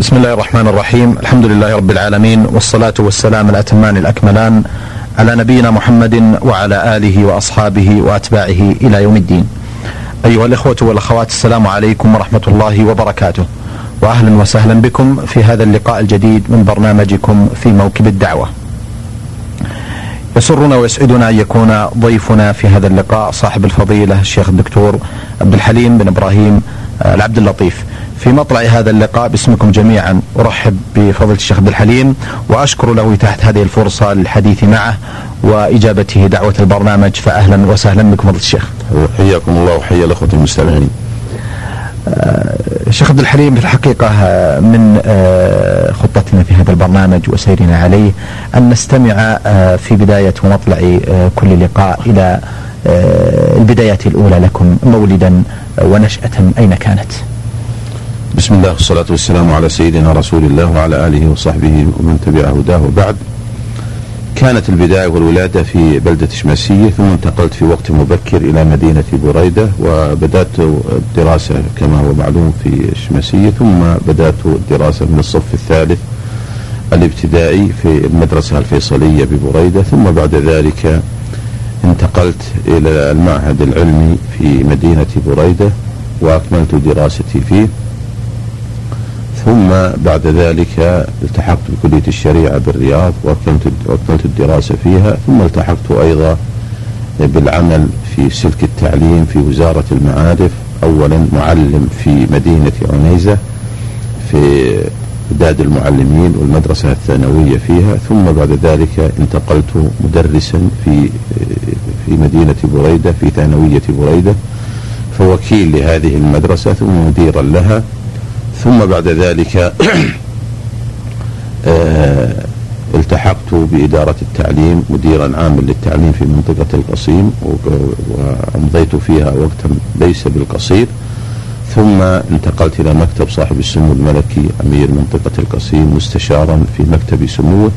بسم الله الرحمن الرحيم الحمد لله رب العالمين والصلاة والسلام الأتمان الأكملان على نبينا محمد وعلى آله وأصحابه وأتباعه إلى يوم الدين أيها الإخوة والأخوات السلام عليكم ورحمة الله وبركاته وأهلا وسهلا بكم في هذا اللقاء الجديد من برنامجكم في موكب الدعوة يسرنا ويسعدنا أن يكون ضيفنا في هذا اللقاء صاحب الفضيلة الشيخ الدكتور عبد الحليم بن إبراهيم العبد اللطيف في مطلع هذا اللقاء باسمكم جميعا أرحب بفضيلة الشيخ عبد الحليم وأشكر له تحت هذه الفرصة للحديث معه وإجابته دعوة البرنامج فاهلا وسهلا بكم فضيلة الشيخ. حياكم الله وحيا الأخوة المستمعين. الشيخ عبد الحليم في الحقيقة من خطتنا في هذا البرنامج وسيرنا عليه أن نستمع في بداية ومطلع كل لقاء إلى البدايات الأولى لكم مولدا ونشأة أين كانت؟ بسم الله والصلاة والسلام على سيدنا رسول الله وعلى آله وصحبه ومن تبع هداه وبعد كانت البداية والولادة في بلدة شماسية ثم انتقلت في وقت مبكر إلى مدينة بريدة وبدأت الدراسة كما هو معلوم في شماسية ثم بدأت الدراسة من الصف الثالث الابتدائي في المدرسة الفيصلية ببريدة ثم بعد ذلك انتقلت إلى المعهد العلمي في مدينة بريدة وأكملت دراستي فيه ثم بعد ذلك التحقت بكلية الشريعة بالرياض وأكملت الدراسة فيها ثم التحقت أيضا بالعمل في سلك التعليم في وزارة المعارف أولا معلم في مدينة عنيزة في إعداد المعلمين والمدرسة الثانوية فيها ثم بعد ذلك انتقلت مدرسا في في مدينة بريدة في ثانوية بريدة فوكيل لهذه المدرسة ثم مديرا لها. ثم بعد ذلك التحقت بإدارة التعليم مديرا عاما للتعليم في منطقة القصيم وأمضيت فيها وقتا ليس بالقصير. ثم انتقلت إلى مكتب صاحب السمو الملكي أمير منطقة القصيم مستشارا في مكتب سموه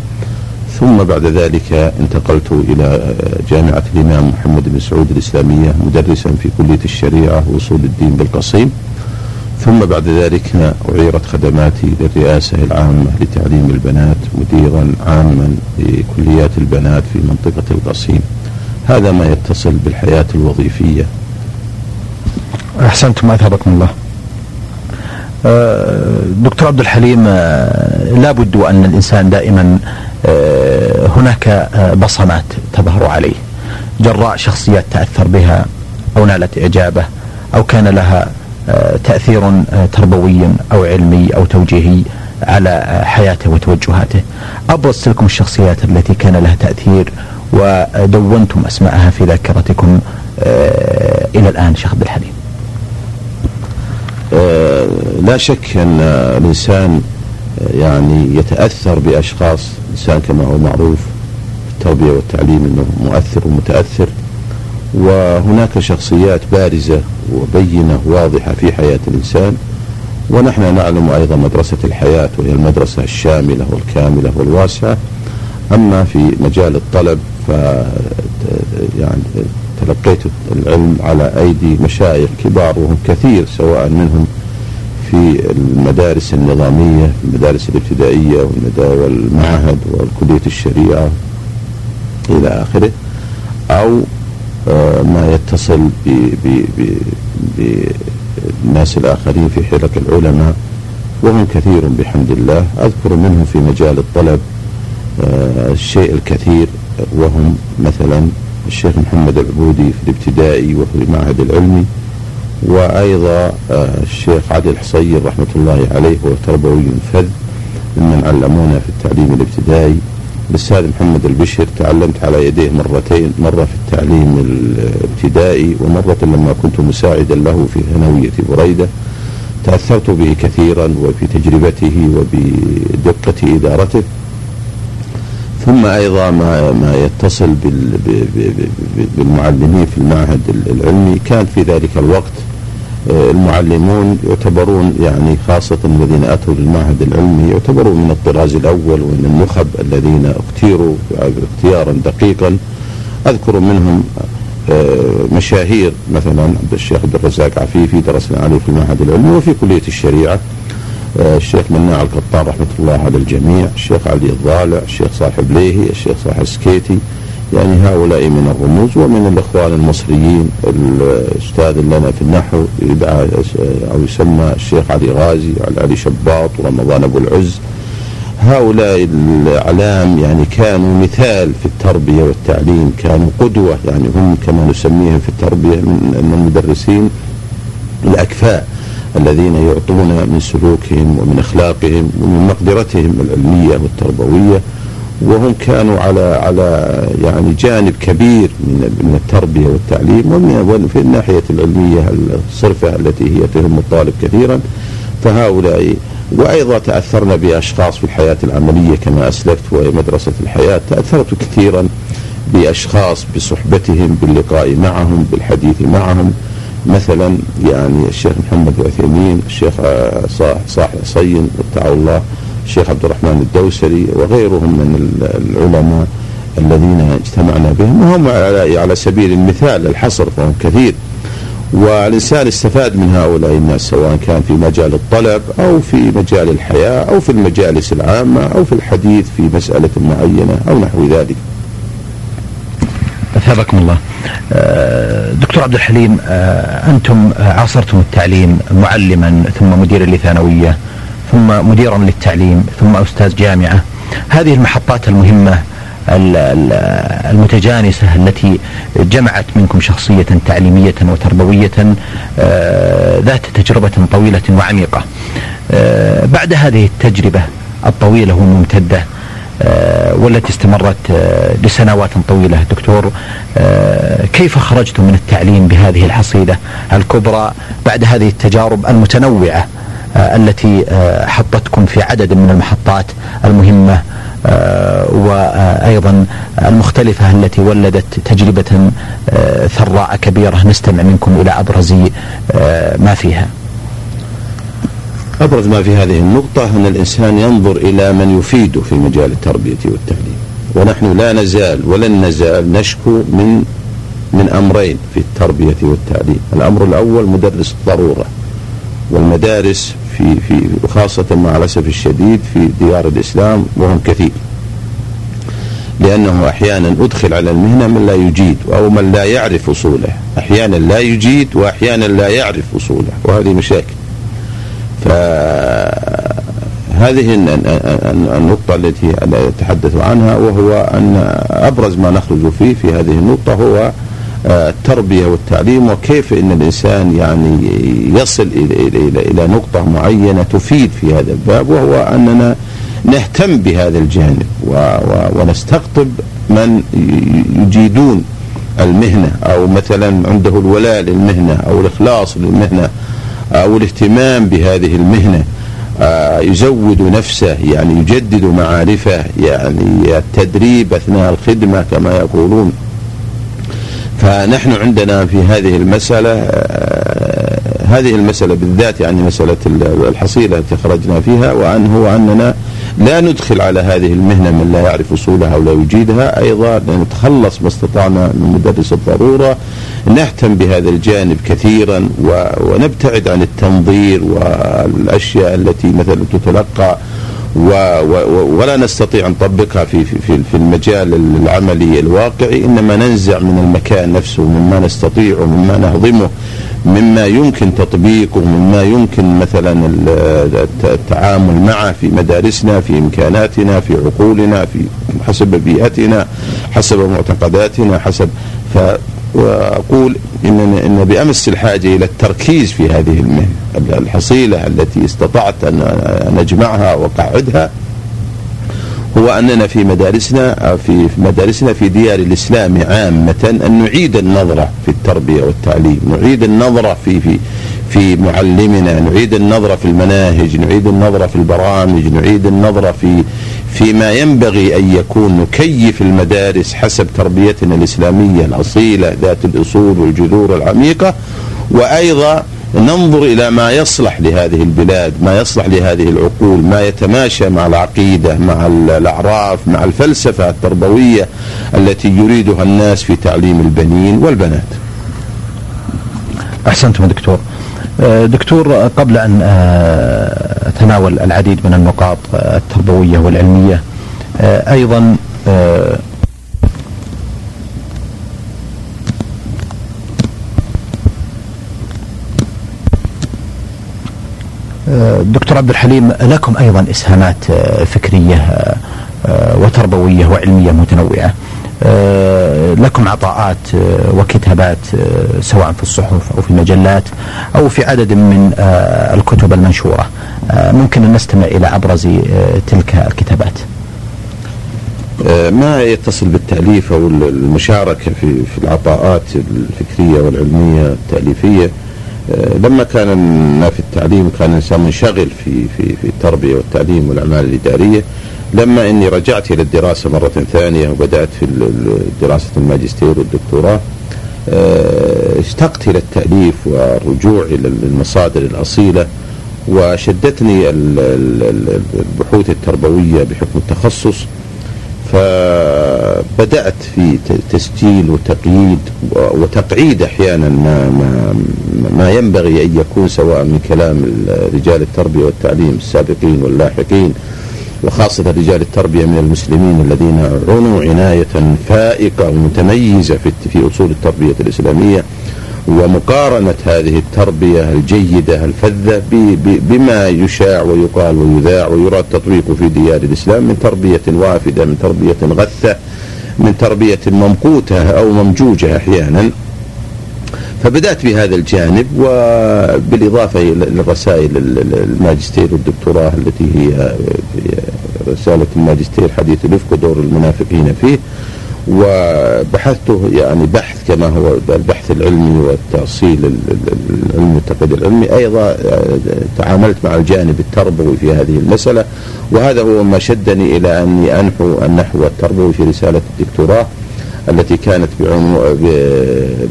ثم بعد ذلك انتقلت إلى جامعة الإمام محمد بن سعود الإسلامية مدرسا في كلية الشريعة وأصول الدين بالقصيم. ثم بعد ذلك أعيرت خدماتي للرئاسة العامة لتعليم البنات مديرا عاما لكليات البنات في منطقة القصيم. هذا ما يتصل بالحياة الوظيفية. أحسنتم أثابكم الله. دكتور عبد الحليم لا بد أن الإنسان دائما هناك بصمات تظهر عليه. جراء شخصيات تأثر بها أو نالت إعجابه أو كان لها تأثير تربوي أو علمي أو توجيهي على حياته وتوجهاته. أبرز تلكم الشخصيات التي كان لها تأثير ودونتم أسماءها في ذاكرتكم إلى الآن شيخ عبد الحليم. لا شك أن الإنسان يعني يتأثر بأشخاص إنسان كما هو معروف في التربية والتعليم أنه مؤثر ومتأثر. وهناك شخصيات بارزة وبينة واضحة في حياة الإنسان ونحن نعلم أيضا مدرسة الحياة وهي المدرسة الشاملة والكاملة والواسعة. أما في مجال الطلب ف يعني تلقيت العلم على أيدي مشايخ كبار وهم كثير سواء منهم في المدارس النظامية المدارس الابتدائية والمعهد وكلية الشريعة إلى آخره أو ما يتصل بالناس الآخرين في حلق العلماء وهم كثير بحمد الله. أذكر منهم في مجال الطلب الشيء الكثير وهم مثلا الشيخ محمد العبودي في الابتدائي وفي المعهد العلمي وأيضا الشيخ عادل حصير رحمة الله عليه وهو تربوي فذ ممن علمونا في التعليم الابتدائي. الأستاذ محمد البشر تعلمت على يديه مرتين مرة في التعليم الابتدائي ومرة لما كنت مساعدا له في ثانوية بريدة. تأثرت به كثيرا وفي تجربته وبدقة إدارته. ثم أيضا ما, ما يتصل بالمعلمين في المعهد العلمي. كان في ذلك الوقت المعلمون يعتبرون يعني خاصة الذين أتوا للمعهد العلمي يعتبرون من الطراز الأول ومن النخب الذين اختيروا اختيارا دقيقا. أذكر منهم مشاهير مثلا عبد الشيخ عبد الرزاق عفيفي درسنا عليه في المعهد العلمي وفي كلية الشريعة. آه، الشيخ مناع القطان رحمة الله على الجميع الشيخ علي الضالع الشيخ صالح بليهي الشيخ صالح السكيتي يعني هؤلاء من الرموز ومن الإخوان المصريين الأستاذ لنا في النحو يدعى أو يسمى الشيخ علي غازي علي شباط ورمضان أبو العز. هؤلاء الأعلام يعني كانوا مثال في التربية والتعليم كانوا قدوة يعني هم كما نسميهم في التربية من المدرسين الأكفاء الذين يعطون من سلوكهم ومن أخلاقهم ومن مقدرتهم العلمية والتربوية. وهم كانوا على على يعني جانب كبير من من التربية والتعليم ومن في الناحية العلمية الصرفة التي هي تهم الطالب كثيرا فهؤلاء وأيضا تأثرنا بأشخاص في الحياة العملية كما أسلفت وهي مدرسة الحياة تأثرت كثيرا بأشخاص بصحبتهم باللقاء معهم بالحديث معهم. مثلا يعني الشيخ محمد العثيمين الشيخ صاحب صين وتعالى الله الشيخ عبد الرحمن الدوسري وغيرهم من العلماء الذين اجتمعنا بهم وهم على سبيل المثال الحصر فهم كثير. والإنسان استفاد من هؤلاء الناس سواء كان في مجال الطلب أو في مجال الحياة أو في المجالس العامة أو في الحديث في مسألة معينة أو نحو ذلك. أثابكم الله. آه، دكتور عبد الحليم آه، أنتم عاصرتم التعليم معلما ثم مديرا لثانوية ثم مديرا للتعليم ثم أستاذ جامعة. هذه المحطات المهمة المتجانسة التي جمعت منكم شخصية تعليمية وتربوية آه، ذات تجربة طويلة وعميقة. آه، بعد هذه التجربة الطويلة والممتدة آه، والتي استمرت لسنوات طويلة دكتور كيف خرجتم من التعليم بهذه الحصيلة الكبرى بعد هذه التجارب المتنوعة التي حطتكم في عدد من المحطات المهمة آه، وأيضا المختلفة التي ولدت تجربة آه، ثراء كبيرة نستمع منكم إلى أبرز آه، ما فيها. أبرز ما في هذه النقطة أن الإنسان ينظر إلى من يفيده في مجال التربية والتعليم. ونحن لا نزال ولن نزال نشكو من من أمرين في التربية والتعليم. الأمر الأول مدرس الضرورة والمدارس في في وخاصة مع الأسف الشديد في ديار الإسلام وهم كثير. لأنه أحيانا أدخل على المهنة من لا يجيد أو من لا يعرف أصوله. أحيانا لا يجيد وأحيانا لا يعرف أصوله وهذه مشاكل. فهذه النقطة التي أتحدث عنها وهو أن أبرز ما نخرج فيه في هذه النقطة هو التربية والتعليم وكيف أن الإنسان يعني يصل إلى, إلى, إلى نقطة معينة تفيد في هذا الباب وهو أننا نهتم بهذا الجانب ونستقطب من يجيدون المهنة أو مثلا عنده الولاء للمهنة أو الإخلاص للمهنة أو الاهتمام بهذه المهنة آه، يزود نفسه يعني يجدد معارفه يعني التدريب أثناء الخدمة كما يقولون. فنحن عندنا في هذه المسألة آه، هذه المسألة بالذات يعني مسألة الحصيلة التي خرجنا فيها وأن هو أننا لا ندخل على هذه المهنة من لا يعرف أصولها ولا يجيدها. أيضا نتخلص ما استطعنا من مدرس الضرورة نهتم بهذا الجانب كثيرا ونبتعد عن التنظير والأشياء التي مثلا تتلقى و و ولا نستطيع أن نطبقها في, في, في المجال العملي الواقعي إنما ننزع من المكان نفسه مما نستطيع ومما نهضمه. مما يمكن تطبيقه مما يمكن مثلا التعامل معه في مدارسنا في إمكاناتنا في عقولنا في حسب بيئتنا حسب معتقداتنا حسب ف وأقول ان إن بأمس الحاجة إلى التركيز في هذه المهنة الحصيلة التي استطعت أن أجمعها وأقعدها. هو اننا في مدارسنا في مدارسنا في ديار الإسلام عامة أن نعيد النظرة في التربية والتعليم، نعيد النظرة في في في معلمنا، نعيد النظرة في المناهج، نعيد النظرة في البرامج، نعيد النظرة في فيما ينبغي أن يكون نكيف المدارس حسب تربيتنا الإسلامية الأصيلة ذات الأصول والجذور العميقة وأيضا ننظر إلى ما يصلح لهذه البلاد ما يصلح لهذه العقول ما يتماشى مع العقيدة مع الأعراف مع الفلسفة التربوية التي يريدها الناس في تعليم البنين والبنات. أحسنتم دكتور. دكتور قبل أن أتناول العديد من النقاط التربوية والعلمية أيضا دكتور عبد الحليم لكم أيضا إسهامات فكرية وتربوية وعلمية متنوعة. لكم عطاءات وكتابات سواء في الصحف أو في المجلات أو في عدد من الكتب المنشورة. ممكن أن نستمع إلى أبرز تلك الكتابات. ما يتصل بالتأليف أو المشاركة في العطاءات الفكرية والعلمية التأليفية آه، لما كان في التعليم كان الإنسان منشغل في في في التربية والتعليم والأعمال الإدارية. لما إني رجعت إلى الدراسة مرة ثانية وبدأت في دراسة الماجستير والدكتوراه آه، اشتقت إلى التأليف والرجوع إلى المصادر الأصيلة وشدتني البحوث التربوية بحكم التخصص. فبدأت في تسجيل وتقييد وتقعيد أحيانا ما, ما, ما ينبغي أن يكون سواء من كلام رجال التربية والتعليم السابقين واللاحقين وخاصة رجال التربية من المسلمين الذين عنوا عناية فائقة ومتميزة في, أصول التربية الإسلامية. ومقارنة هذه التربية الجيدة الفذة بما يشاع ويقال ويذاع ويراد تطبيقه في ديار الإسلام من تربية وافدة من تربية غثة من تربية ممقوتة أو ممجوجة أحيانا. فبدأت بهذا الجانب وبالإضافة إلى الرسائل الماجستير والدكتوراه التي هي رسالة الماجستير حديث الإفك ودور المنافقين فيه. وبحثته يعني بحث كما هو البحث العلمي والتأصيل العلمي والتقييد العلمي أيضا تعاملت مع الجانب التربوي في هذه المسألة وهذا هو ما شدني إلى أني أنحو النحو التربوي في رسالة الدكتوراه. التي كانت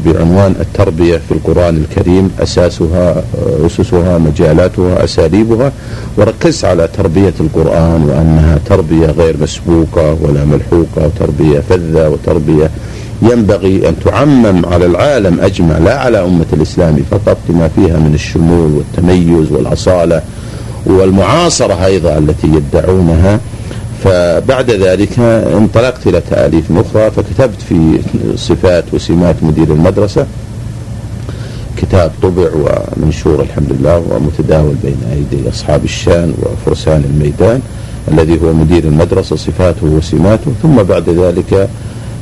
بعنوان التربية في القرآن الكريم أساسها أسسها مجالاتها أساليبها وركزت على تربية القرآن وأنها تربية غير مسبوقة ولا ملحوقة وتربية فذة وتربية ينبغي أن تعمم على العالم أجمع لا على أمة الإسلام فقط بما فيها من الشمول والتميز والأصالة والمعاصرة أيضا التي يدعونها. فبعد ذلك انطلقت إلى تأليف أخرى فكتبت في صفات وسمات مدير المدرسة كتاب طبع ومنشور الحمد لله ومتداول بين أيدي أصحاب الشان وفرسان الميدان الذي هو مدير المدرسة صفاته وسماته. ثم بعد ذلك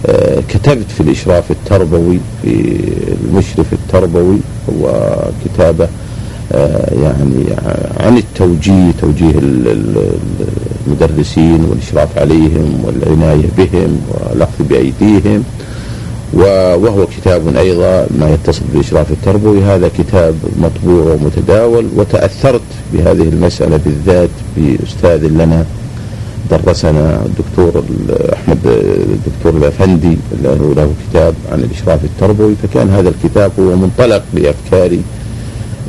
آه، كتبت في الإشراف التربوي في المشرف التربوي وكتابة آه، يعني عن التوجيه توجيه المدرسين والإشراف عليهم والعناية بهم والأخذ بأيديهم وهو كتاب أيضا ما يتصل بالإشراف التربوي. هذا كتاب مطبوع ومتداول وتأثرت بهذه المسألة بالذات بأستاذ لنا درسنا الدكتور أحمد الدكتور الأفندي له له كتاب عن الإشراف التربوي. فكان هذا الكتاب هو منطلق لأفكاري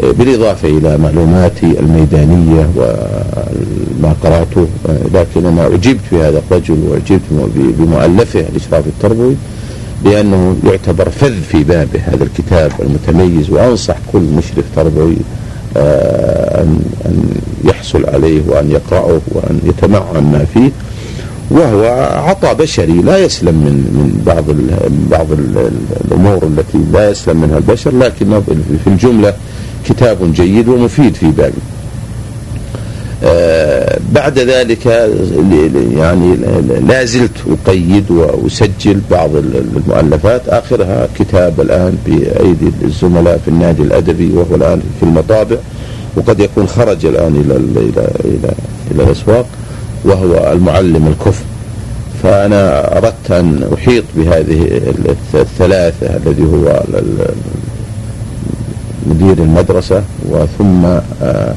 بالإضافة إلى معلوماتي الميدانية وما قرأته لكن أنا أعجبت بهذا الرجل وأعجبت بمؤلفه الإشراف التربوي لأنه يعتبر فذ في بابه هذا الكتاب المتميز وأنصح كل مشرف تربوي آه، أن أن يحصل عليه وأن يقرأه وأن يتمعن ما فيه. وهو عطاء بشري لا يسلم من من بعض بعض الأمور التي لا يسلم منها البشر لكن في الجملة كتاب جيد ومفيد في بابه آه بعد ذلك يعني لا زلت أقيد وأسجل بعض المؤلفات. آخرها كتاب الآن بأيدي الزملاء في النادي الأدبي وهو الآن في المطابع. وقد يكون خرج الآن إلى إلى إلى إلى الأسواق وهو المعلم الكفر فأنا أردت أن أحيط بهذه الثلاثة الذي هو مدير المدرسة وثم آه،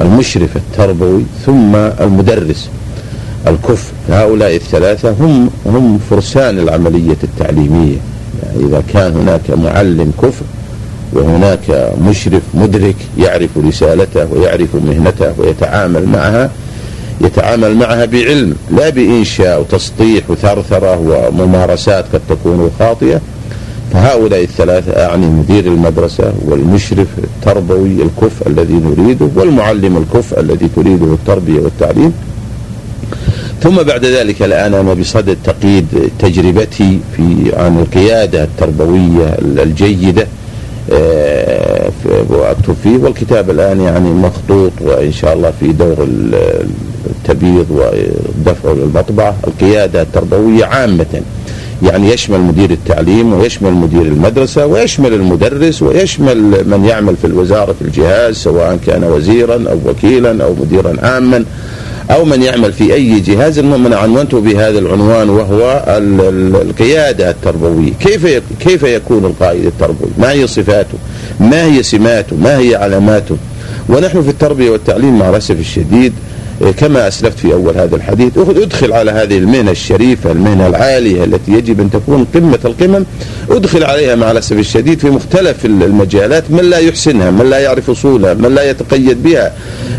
المشرف التربوي ثم المدرس. الكفء هؤلاء الثلاثة هم هم فرسان العملية التعليمية. يعني إذا كان هناك معلم كفء وهناك مشرف مدرك يعرف رسالته ويعرف مهنته ويتعامل معها يتعامل معها بعلم لا بإنشاء وتسطيح وثرثرة وممارسات قد تكون خاطئة. فهؤلاء الثلاثة أعني مدير المدرسة والمشرف التربوي الكف الذي نريده والمعلم الكف الذي تريده التربية والتعليم. ثم بعد ذلك الآن أنا بصدد تقييد تجربتي في عن القيادة التربوية الجيدة آه، وأكتب فيه والكتاب الآن يعني مخطوط وإن شاء الله في دور التبييض ودفعه للمطبعة القيادة التربوية عامة. يعني يشمل مدير التعليم ويشمل مدير المدرسة ويشمل المدرس ويشمل من يعمل في الوزارة في الجهاز سواء كان وزيرا أو وكيلا أو مديرا عاما أو من يعمل في أي جهاز. المهم أنا عنونته بهذا العنوان وهو القيادة التربوية. كيف كيف يكون القائد التربوي؟ ما هي صفاته؟ ما هي سماته؟ ما هي علاماته؟ ونحن في التربية والتعليم مع الأسف الشديد كما أسلفت في أول هذا الحديث أدخل على هذه المهنة الشريفة المهنة العالية التي يجب أن تكون قمة القمم أدخل عليها مع الأسف الشديد في مختلف المجالات من لا يحسنها من لا يعرف أصولها من لا يتقيد بها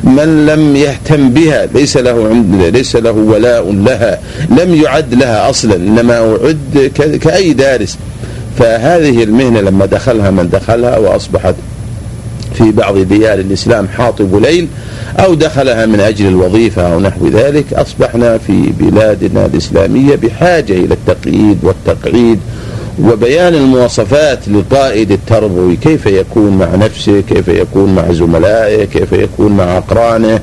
من لم يهتم بها ليس له ليس له ولاء لها لم يعد لها أصلا إنما أعد كأي دارس. فهذه المهنة لما دخلها من دخلها وأصبحت في بعض ديار الإسلام حاطب ليل أو دخلها من أجل الوظيفة أو نحو ذلك أصبحنا في بلادنا الإسلامية بحاجة إلى التقييد والتقعيد وبيان المواصفات للقائد التربوي كيف يكون مع نفسه كيف يكون مع زملائه كيف يكون مع أقرانه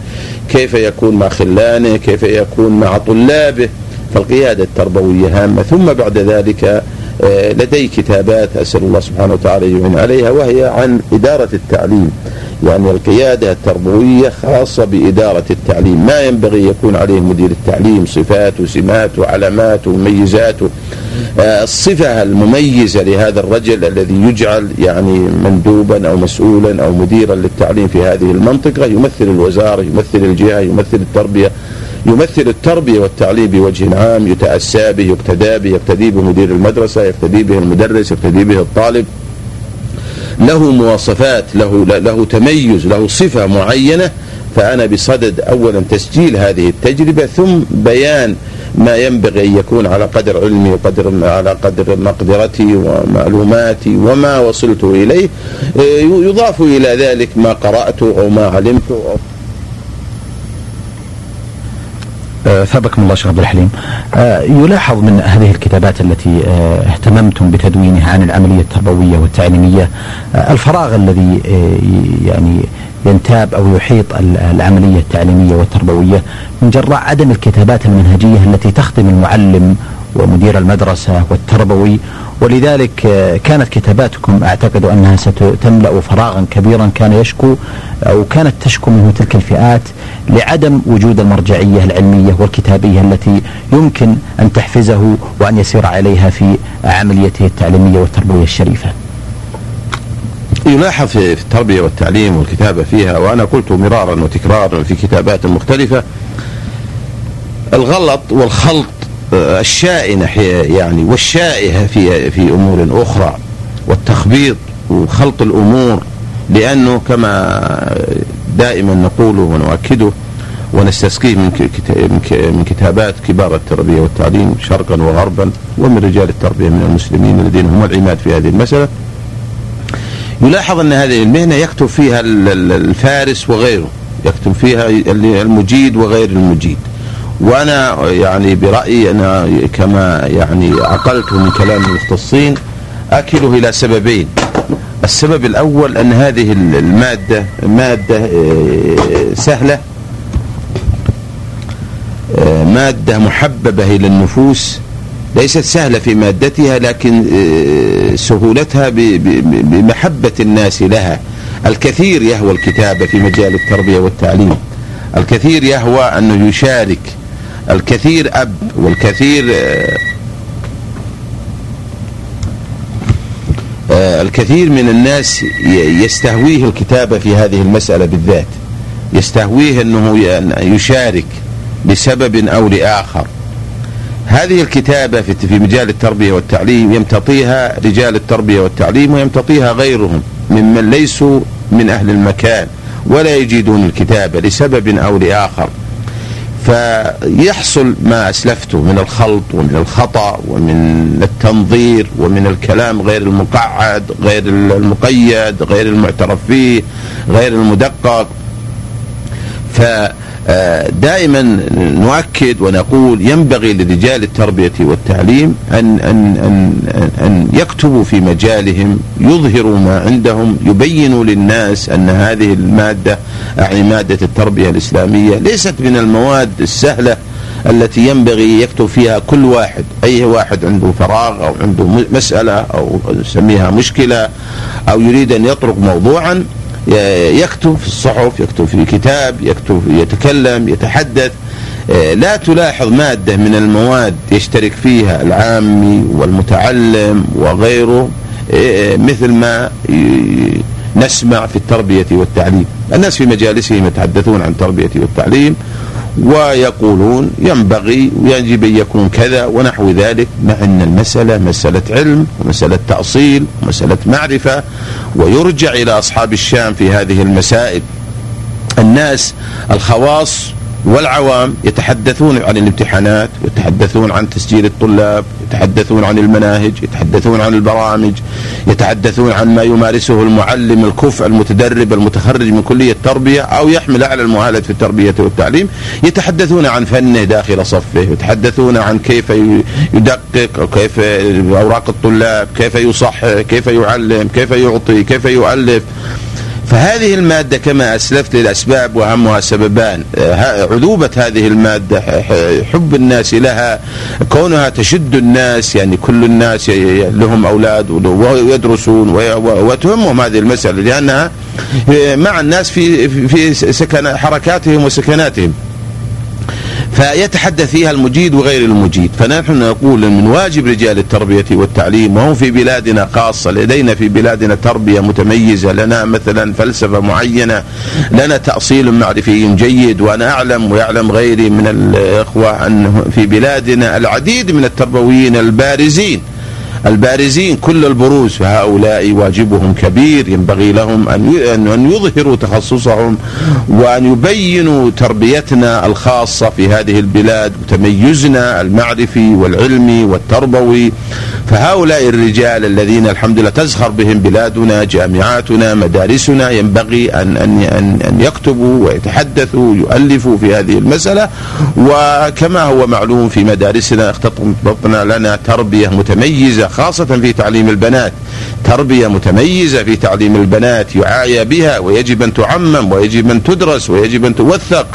كيف يكون مع خلانه كيف يكون مع طلابه. فالقيادة التربوية هامة. ثم بعد ذلك آه، لدي كتابات أسأل الله سبحانه وتعالى يعين عليها وهي عن إدارة التعليم. يعني القيادة التربوية خاصة بإدارة التعليم. ما ينبغي يكون عليه مدير التعليم صفاته سماته علاماته مميزاته. آه، الصفة المميزة لهذا الرجل الذي يجعل يعني مندوبا أو مسؤولا أو مديرا للتعليم في هذه المنطقة يمثل الوزارة يمثل الجهة يمثل التربية يمثل التربية والتعليم بوجه عام يتأسى به يقتدى به يقتدي به مدير المدرسة يقتدي به المدرس يقتدي به الطالب. له مواصفات له له تميز له صفة معينة فأنا بصدد أولا تسجيل هذه التجربة ثم بيان ما ينبغي أن يكون على قدر علمي وقدر على قدر مقدرتي ومعلوماتي وما وصلت إليه. يضاف إلى ذلك ما قرأته أو ما علمته أو آه، ثابكم الله شيخ عبد الحليم. آه، يلاحظ من هذه الكتابات التي آه، اهتممتم بتدوينها عن العملية التربوية والتعليمية الفراغ الذي يعني ينتاب أو يحيط العملية التعليمية والتربوية من جراء عدم الكتابات المنهجية التي تخدم المعلم ومدير المدرسة والتربوي. ولذلك آه، كانت كتاباتكم أعتقد أنها ستملأ فراغا كبيرا كان يشكو أو كانت تشكو منه تلك الفئات لعدم وجود المرجعية العلمية والكتابية التي يمكن أن تحفزه وأن يسير عليها في عمليته التعليمية والتربوية الشريفة. يلاحظ في التربية والتعليم والكتابة فيها وأنا قلت مرارا وتكرارا في كتابات مختلفة الغلط والخلط الشائنة يعني والشائهة في في أمور أخرى والتخبيط وخلط الأمور لأنه كما دائما نقوله ونؤكده ونستسقيه من من كتابات كبار التربية والتعليم شرقا وغربا ومن رجال التربية من المسلمين الذين هم العماد في هذه المسألة. يلاحظ أن هذه المهنة يكتب فيها الفارس وغيره يكتب فيها المجيد وغير المجيد. وأنا يعني برأيي أنا كما يعني عقلت من كلام المختصين اكله إلى سببين. السبب الأول أن هذه المادة مادة آه، سهلة. آه، مادة محببة إلى النفوس. ليست سهلة في مادتها لكن آه، سهولتها بمحبة الناس لها. الكثير يهوى الكتابه في مجال التربية والتعليم. الكثير يهوى انه يشارك الكثير أب والكثير آه، آه، الكثير من الناس يستهويه الكتابة في هذه المسألة بالذات. يستهويه أنه يشارك لسبب أو لآخر. هذه الكتابة في مجال التربية والتعليم يمتطيها رجال التربية والتعليم ويمتطيها غيرهم ممن ليسوا من أهل المكان ولا يجيدون الكتابة لسبب أو لآخر. فيحصل ما أسلفته من الخلط ومن الخطأ ومن التنظير ومن الكلام غير المقعد غير المقيد غير المعترف فيه غير المدقق. ف دائما نؤكد ونقول ينبغي لرجال التربية والتعليم أن, أن, أن, أن يكتبوا في مجالهم يظهروا ما عندهم يبينوا للناس أن هذه المادة أعني مادة التربية الإسلامية ليست من المواد السهلة التي ينبغي يكتب فيها كل واحد أي واحد عنده فراغ أو عنده مسألة أو نسميها مشكلة أو يريد أن يطرق موضوعا. يكتب في الصحف يكتب في كتاب يكتب يتكلم يتحدث. آه، لا تلاحظ مادة من المواد يشترك فيها العامي والمتعلم وغيره آه، مثل ما نسمع في التربية والتعليم. الناس في مجالسهم يتحدثون عن التربية والتعليم ويقولون ينبغي ويجب أن يكون كذا ونحو ذلك مع أن المسألة مسألة علم ومسألة تأصيل ومسألة معرفة ويرجع إلى أصحاب الشام في هذه المسائل. الناس الخواص والعوام يتحدثون عن الامتحانات يتحدثون عن تسجيل الطلاب يتحدثون عن المناهج يتحدثون عن البرامج يتحدثون عن ما يمارسه المعلم الكفء المتدرب المتخرج من كلية التربية أو يحمل أعلى المؤهلات في التربية والتعليم يتحدثون عن فنه داخل صفه يتحدثون عن كيف يدقق أو كيف أوراق الطلاب كيف يصحح كيف يعلم كيف يعطي كيف يؤلف. فهذه المادة كما أسلفت للأسباب وأهمها سببان عذوبة هذه المادة حب الناس لها كونها تشد الناس يعني كل الناس لهم أولاد ويدرسون وتهمهم هذه المسألة لأنها مع الناس في في سكن حركاتهم وسكناتهم. فيتحدث فيها المجيد وغير المجيد. فنحن نقول من واجب رجال التربية والتعليم وهم في بلادنا خاصة لدينا في بلادنا تربية متميزة لنا مثلا فلسفة معينة لنا تأصيل معرفي جيد وأنا أعلم ويعلم غيري من الإخوة أن في بلادنا العديد من التربويين البارزين. البارزين كل البروز فهؤلاء واجبهم كبير. ينبغي لهم أن يظهروا تخصصهم وأن يبينوا تربيتنا الخاصة في هذه البلاد وتميزنا المعرفي والعلمي والتربوي. فهؤلاء الرجال الذين الحمد لله تزخر بهم بلادنا جامعاتنا مدارسنا ينبغي أن أن أن, أن يكتبوا ويتحدثوا يؤلفوا في هذه المسألة. وكما هو معلوم في مدارسنا اختطنا لنا تربية متميزة خاصة في تعليم البنات. تربية متميزة في تعليم البنات يعايى بها ويجب أن تعمم ويجب أن تدرس ويجب أن توثق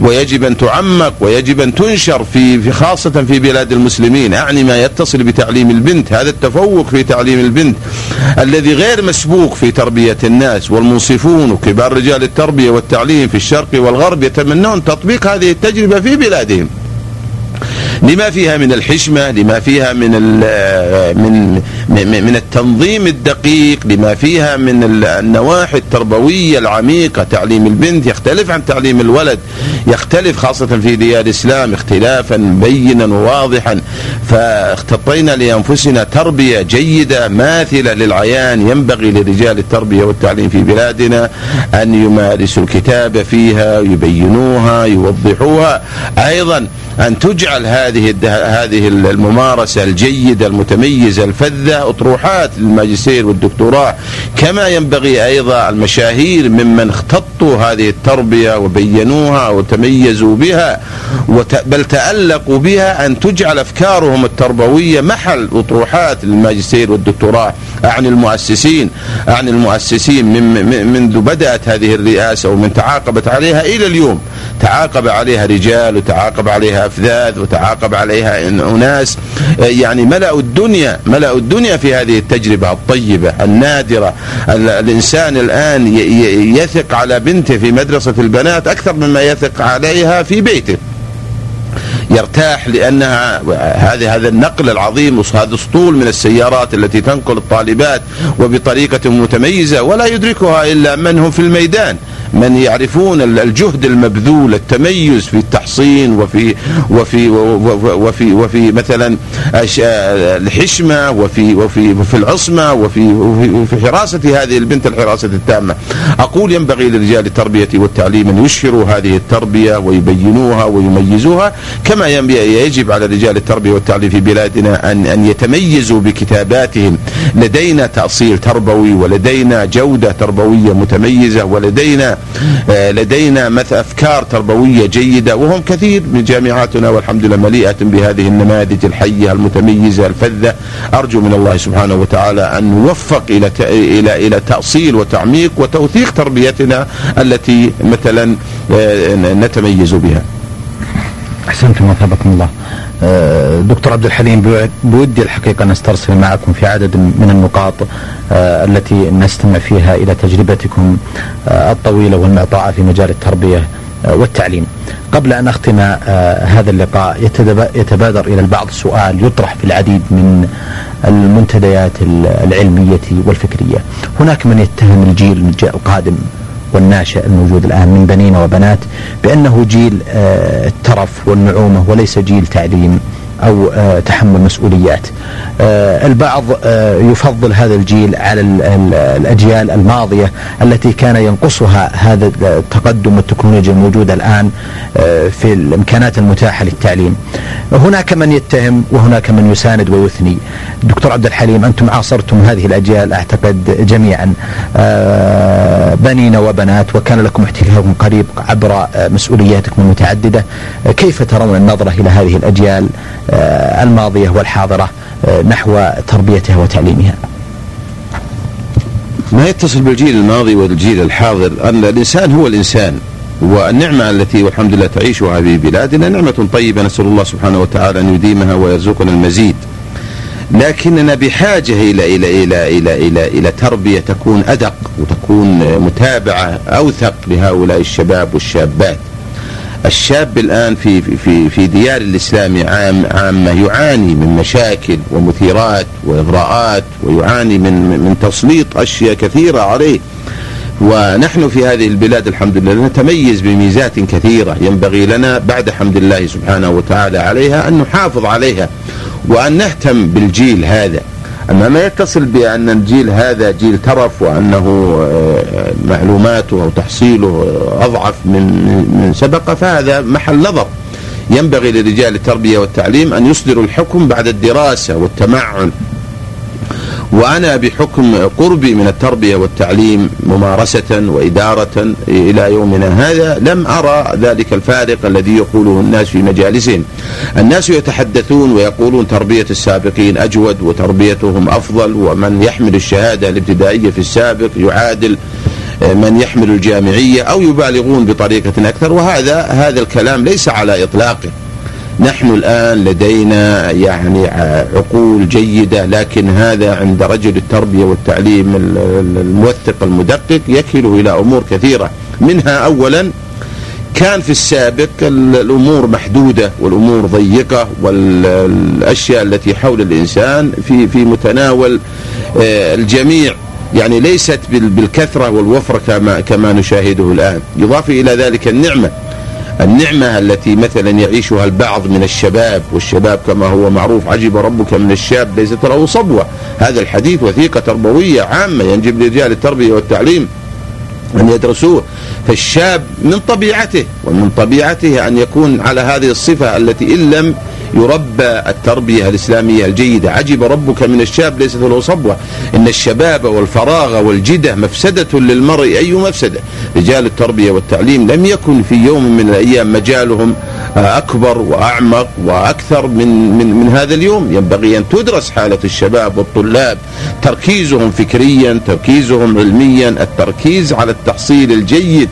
ويجب أن تعمق ويجب أن تنشر في خاصة في بلاد المسلمين. أعني ما يتصل بتعليم البنت هذا التفوق في تعليم البنت الذي غير مسبوق في تربية الناس والمنصفون وكبار رجال التربية والتعليم في الشرق والغرب يتمنون تطبيق هذه التجربة في بلادهم. لما فيها من الحشمة لما فيها من من من التنظيم الدقيق لما فيها من النواحي التربوية العميقة تعليم البنت يختلف عن تعليم الولد يختلف خاصة في ديار الإسلام اختلافا بينا وواضحا. فاختطينا لأنفسنا تربية جيدة ماثلة للعيان. ينبغي لرجال التربية والتعليم في بلادنا أن يمارسوا الكتابة فيها يبينوها يوضحوها. أيضا أن تجعل هذه هذه الممارسة الجيدة المتميزة الفذة أطروحات للماجستير والدكتوراه كما ينبغي أيضا المشاهير ممن اختطوا هذه التربية وبينوها وتميزوا بها بل تألقوا بها أن تجعل أفكارهم التربوية محل أطروحات للماجستير والدكتوراه. أعني المؤسسين أعني المؤسسين من منذ بدأت هذه الرئاسة ومن تعاقبت عليها إلى اليوم. تعاقب عليها رجال وتعاقب عليها أفذاذ وتعاقب عليها أناس يعني ملأوا الدنيا ملأوا الدنيا في هذه التجربة الطيبة النادرة. الإنسان الآن يثق على بنته في مدرسة البنات أكثر مما يثق عليها في بيته. يرتاح لأنها هذا هذا النقل العظيم هذا أسطول من السيارات التي تنقل الطالبات وبطريقة متميزة ولا يدركها إلا من هم في الميدان من يعرفون الجهد المبذول التميز في التحصين وفي وفي وفي وفي مثلا الحشمة وفي وفي وفي العصمة وفي وفي حراسة هذه البنت الحراسة التامة. أقول ينبغي لرجال التربية والتعليم أن يشهروا هذه التربية ويبينوها ويميزوها كما يجب على رجال التربية والتعليم في بلادنا ان أن يتميزوا بكتاباتهم. لدينا تأصيل تربوي ولدينا جودة تربوية متميزة ولدينا آه، لدينا مثل أفكار تربوية جيدة وهم كثير من جامعاتنا والحمد لله مليئة بهذه النماذج الحية المتميزة الفذة أرجو من الله سبحانه وتعالى أن نوفق إلى إلى إلى تأصيل وتعميق وتوثيق تربيتنا التي مثلا آه، نتميز بها. احسنتم وثابكم الله. آه، دكتور عبد الحليم بودي الحقيقة نسترسل معكم في عدد من النقاط آه، التي نستمع فيها إلى تجربتكم آه، الطويلة والمعطاءه في مجال التربية والتعليم. قبل أن أختم هذا اللقاء يتبادر إلى البعض سؤال يطرح في العديد من المنتديات العلمية والفكرية. هناك من يتهم الجيل القادم والناشئ الموجود الآن من بنين وبنات بأنه جيل آه، الترف والنعومة وليس جيل تعليم. أو آه، تحمل مسؤوليات. آه، البعض يفضل هذا الجيل على الأجيال الماضية التي كان ينقصها هذا التقدم والتكنولوجيا الموجودة الآن في الإمكانات المتاحة للتعليم. هناك من يتهم وهناك من يساند ويثني. دكتور عبد الحليم أنتم عاصرتم هذه الأجيال أعتقد جميعا. بنين وبنات وكان لكم احتكاك قريب عبر مسؤولياتكم المتعددة. كيف ترون النظرة إلى هذه الأجيال؟ آه، الماضية والحاضرة آه، نحو تربيتها وتعليمها. ما يتصل بالجيل الماضي والجيل الحاضر أن الإنسان هو الإنسان والنعمة التي والحمد لله تعيشها في بلادنا نعمة طيبة. نسأل الله سبحانه وتعالى أن يديمها ويرزقنا المزيد. لكننا بحاجة إلى إلى إلى إلى إلى إلى تربية تكون أدق وتكون متابعة أوثق لهؤلاء الشباب والشابات. الشاب الآن في في في ديار الإسلام عام عامة يعاني من مشاكل ومثيرات وإغراءات ويعاني من من تسليط أشياء كثيرة عليه. ونحن في هذه البلاد الحمد لله نتميز بميزات كثيرة ينبغي لنا بعد حمد الله سبحانه وتعالى عليها أن نحافظ عليها وأن نهتم بالجيل هذا أما ما يتصل بأن الجيل هذا جيل ترف وأنه آه، معلوماته أو تحصيله أضعف من من سبق فهذا محل نظر. ينبغي لرجال التربية والتعليم أن يصدروا الحكم بعد الدراسة والتمعن. وأنا بحكم قربي من التربية والتعليم ممارسة وإدارة إلى يومنا هذا لم أرى ذلك الفارق الذي يقوله الناس في مجالسهم. الناس يتحدثون ويقولون تربية السابقين أجود وتربيتهم أفضل ومن يحمل الشهادة الابتدائية في السابق يعادل من يحمل الجامعية أو يبالغون بطريقة أكثر. وهذا هذا الكلام ليس على إطلاقه. نحن الآن لدينا يعني عقول جيدة لكن هذا عند رجل التربية والتعليم الموثق المدقق يكل إلى أمور كثيرة. منها أولا كان في السابق الأمور محدودة والأمور ضيقة والأشياء التي حول الإنسان في في متناول آه، الجميع. يعني ليست بالكثرة والوفره كما كما نشاهده الآن، يضاف إلى ذلك النعمة. النعمة التي مثلا يعيشها البعض من الشباب والشباب كما هو معروف عجب ربك من الشاب ليست له صبوة. هذا الحديث وثيقة تربوية عامة ينجب لرجال التربية والتعليم أن يدرسوه. فالشاب من طبيعته ومن طبيعته أن يكون على هذه الصفة التي إن لم يربى التربية الإسلامية الجيدة. عجب ربك من الشاب ليست له صبوة. إن الشباب والفراغ والجدة مفسدة للمرء. أي مفسدة؟ رجال التربية والتعليم لم يكن في يوم من الأيام مجالهم أكبر وأعمق وأكثر من, من, من هذا اليوم. ينبغي أن تدرس حالة الشباب والطلاب. تركيزهم فكريا تركيزهم علميا. التركيز على التحصيل الجيد.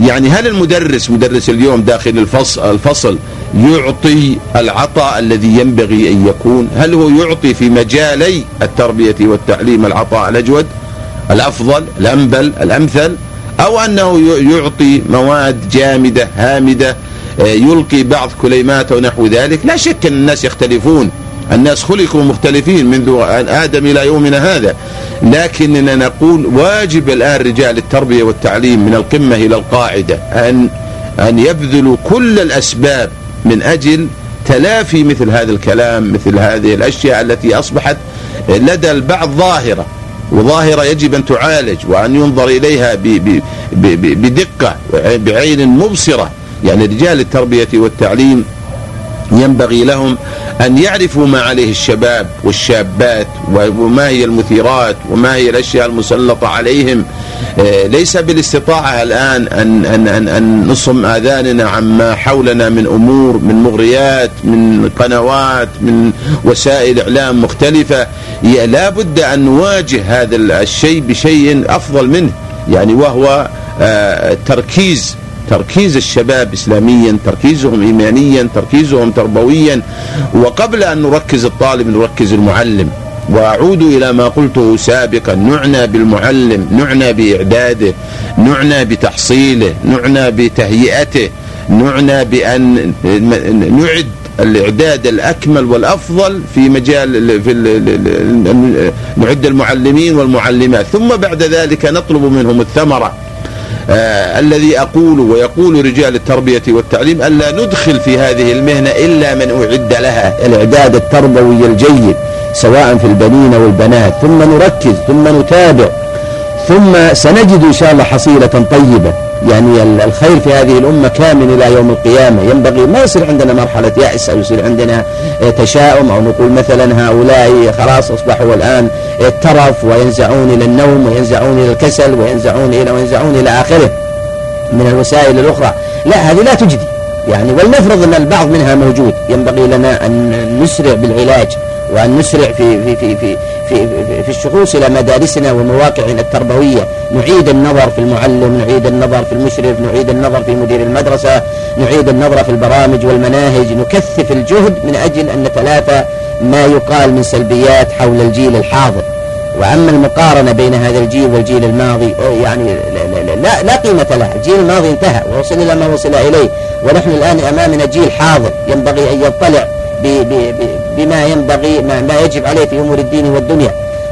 يعني هل المدرس مدرس اليوم داخل الفصل, الفصل يعطي العطاء الذي ينبغي أن يكون؟ هل هو يعطي في مجالي التربية والتعليم العطاء الأجود الأفضل الأنبل الأمثل؟ أو أنه يعطي مواد جامدة هامدة يلقي بعض كليمات أو نحو ذلك؟ لا شك أن الناس يختلفون. الناس خلقوا مختلفين منذ آدم إلى يومنا هذا. لكننا نقول واجب الآن رجال التربية والتعليم من القمة إلى القاعدة أن أن يبذلوا كل الأسباب من أجل تلافي مثل هذا الكلام مثل هذه الأشياء التي أصبحت لدى البعض ظاهرة. وظاهرة يجب أن تعالج وأن ينظر إليها بدقة بعين مبصرة. يعني رجال التربية والتعليم ينبغي لهم أن يعرفوا ما عليه الشباب والشابات وما هي المثيرات وما هي الأشياء المسلطة عليهم. آه، ليس بالاستطاعة الآن أن, أن, أن, أن نصم آذاننا عما حولنا من أمور من مغريات من قنوات من وسائل إعلام مختلفة. لا بد أن نواجه هذا الشيء بشيء أفضل منه يعني وهو آه، تركيز تركيز الشباب إسلاميا تركيزهم إيمانيا تركيزهم تربويا. وقبل أن نركز الطالب نركز المعلم. وأعود إلى ما قلته سابقا. نعنى بالمعلم نعنى بإعداده نعنى بتحصيله نعنى بتهيئته نعنى بأن نعد الإعداد الأكمل والأفضل في مجال في نعد المعلمين والمعلمات. ثم بعد ذلك نطلب منهم الثمرة. آه الذي أقول ويقول رجال التربية والتعليم ألا ندخل في هذه المهنة إلا من أعد لها. الإعداد التربوي الجيد سواء في البنين والبنات. ثم نركز ثم نتابع ثم سنجد إن شاء الله حصيلة طيبة. يعني الخير في هذه الأمة كامل إلى يوم القيامة. ينبغي ما يصير عندنا مرحلة يأس أو يصير عندنا تشاؤم أو نقول مثلا هؤلاء خلاص أصبحوا الآن الترف وينزعون إلى النوم وينزعون إلى الكسل وينزعون إلى وينزعون إلى آخره من الوسائل الأخرى. لا هذه لا تجدي. يعني ولنفرض أن البعض منها موجود. ينبغي لنا أن نسرع بالعلاج وأن نسرع في في في في في, في الشخوص إلى مدارسنا ومواقعنا التربوية. نعيد النظر في المعلم نعيد النظر في المشرف نعيد النظر في مدير المدرسة نعيد النظر في البرامج والمناهج نكثف الجهد من أجل أن نتلافى ما يقال من سلبيات حول الجيل الحاضر. وأما المقارنة بين هذا الجيل والجيل الماضي يعني لا, لا, قيمة له الجيل الماضي انتهى ووصل إلى ما وصل إليه. ونحن الآن أمامنا جيل حاضر ينبغي أن يطلع بما ينبغي ما يجب عليه في أمور الدين والدنيا.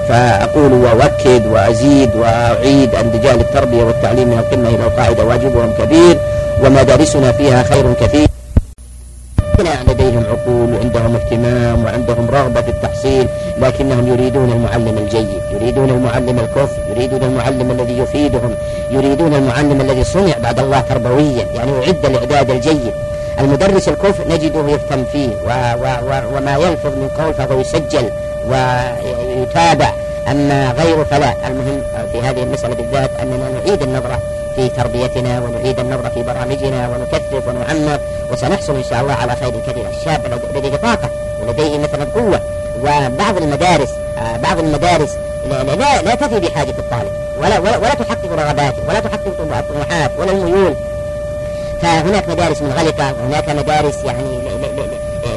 فأقول وأؤكد وأزيد وأعيد أن رجال التربية والتعليم من القمة إلى القاعدة واجبهم كبير ومدارسنا فيها خير كثير. لديهم عقول وعندهم اهتمام وعندهم رغبة في التحصيل لكنهم يريدون المعلم الجيد يريدون المعلم الكف يريدون المعلم الذي يفيدهم يريدون المعلم الذي صنع بعد الله تربويا يعني يعد الإعداد الجيد. المدرس الكفء نجده يهتم فيه و و و وما يلفظ من قول فهو يسجل. ويتابع أما غيره فلا. المهم في هذه المسألة بالذات أننا نعيد النظرة في تربيتنا ونعيد النظرة في برامجنا ونكثف ونعمق وسنحصل إن شاء الله على خير كثير الشاب لديه طاقة ولديه مثلا قوة وبعض المدارس آه، بعض المدارس لا, لا, لا تفي بحاجة الطالب. ولا, ولا, ولا تحقق رغباته ولا تحقق الطموحات ولا الميول. فهناك مدارس منغلقة وهناك مدارس يعني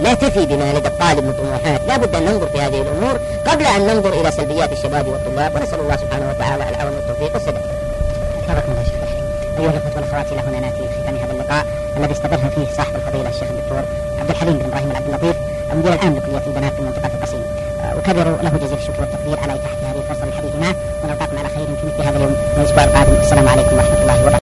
لا تفي بما لدى الطالب من طموحات. لا بد أن ننظر في هذه الأمور قبل أن ننظر إلى سلبيات الشباب والطلاب ونسأل الله سبحانه وتعالى العون والتوفيق والسداد حفظكم الله شيخ أيها الأخوة والأخوات إلى هنا نأتي ختام هذا اللقاء الذي استضافنا فيه صاحب الفضيلة الشيخ الدكتور عبد الحليم بن إبراهيم العبد اللطيف المدير العام لكلية البنات في المنطقة القصيم. أكرر له جزيل الشكر والتقدير على إتاحة هذه الفرصة للحديث معه ونلقاكم على خير في مثل هذا اليوم والأسبوع القادم. السلام عليكم ورحمة الله وبركاته.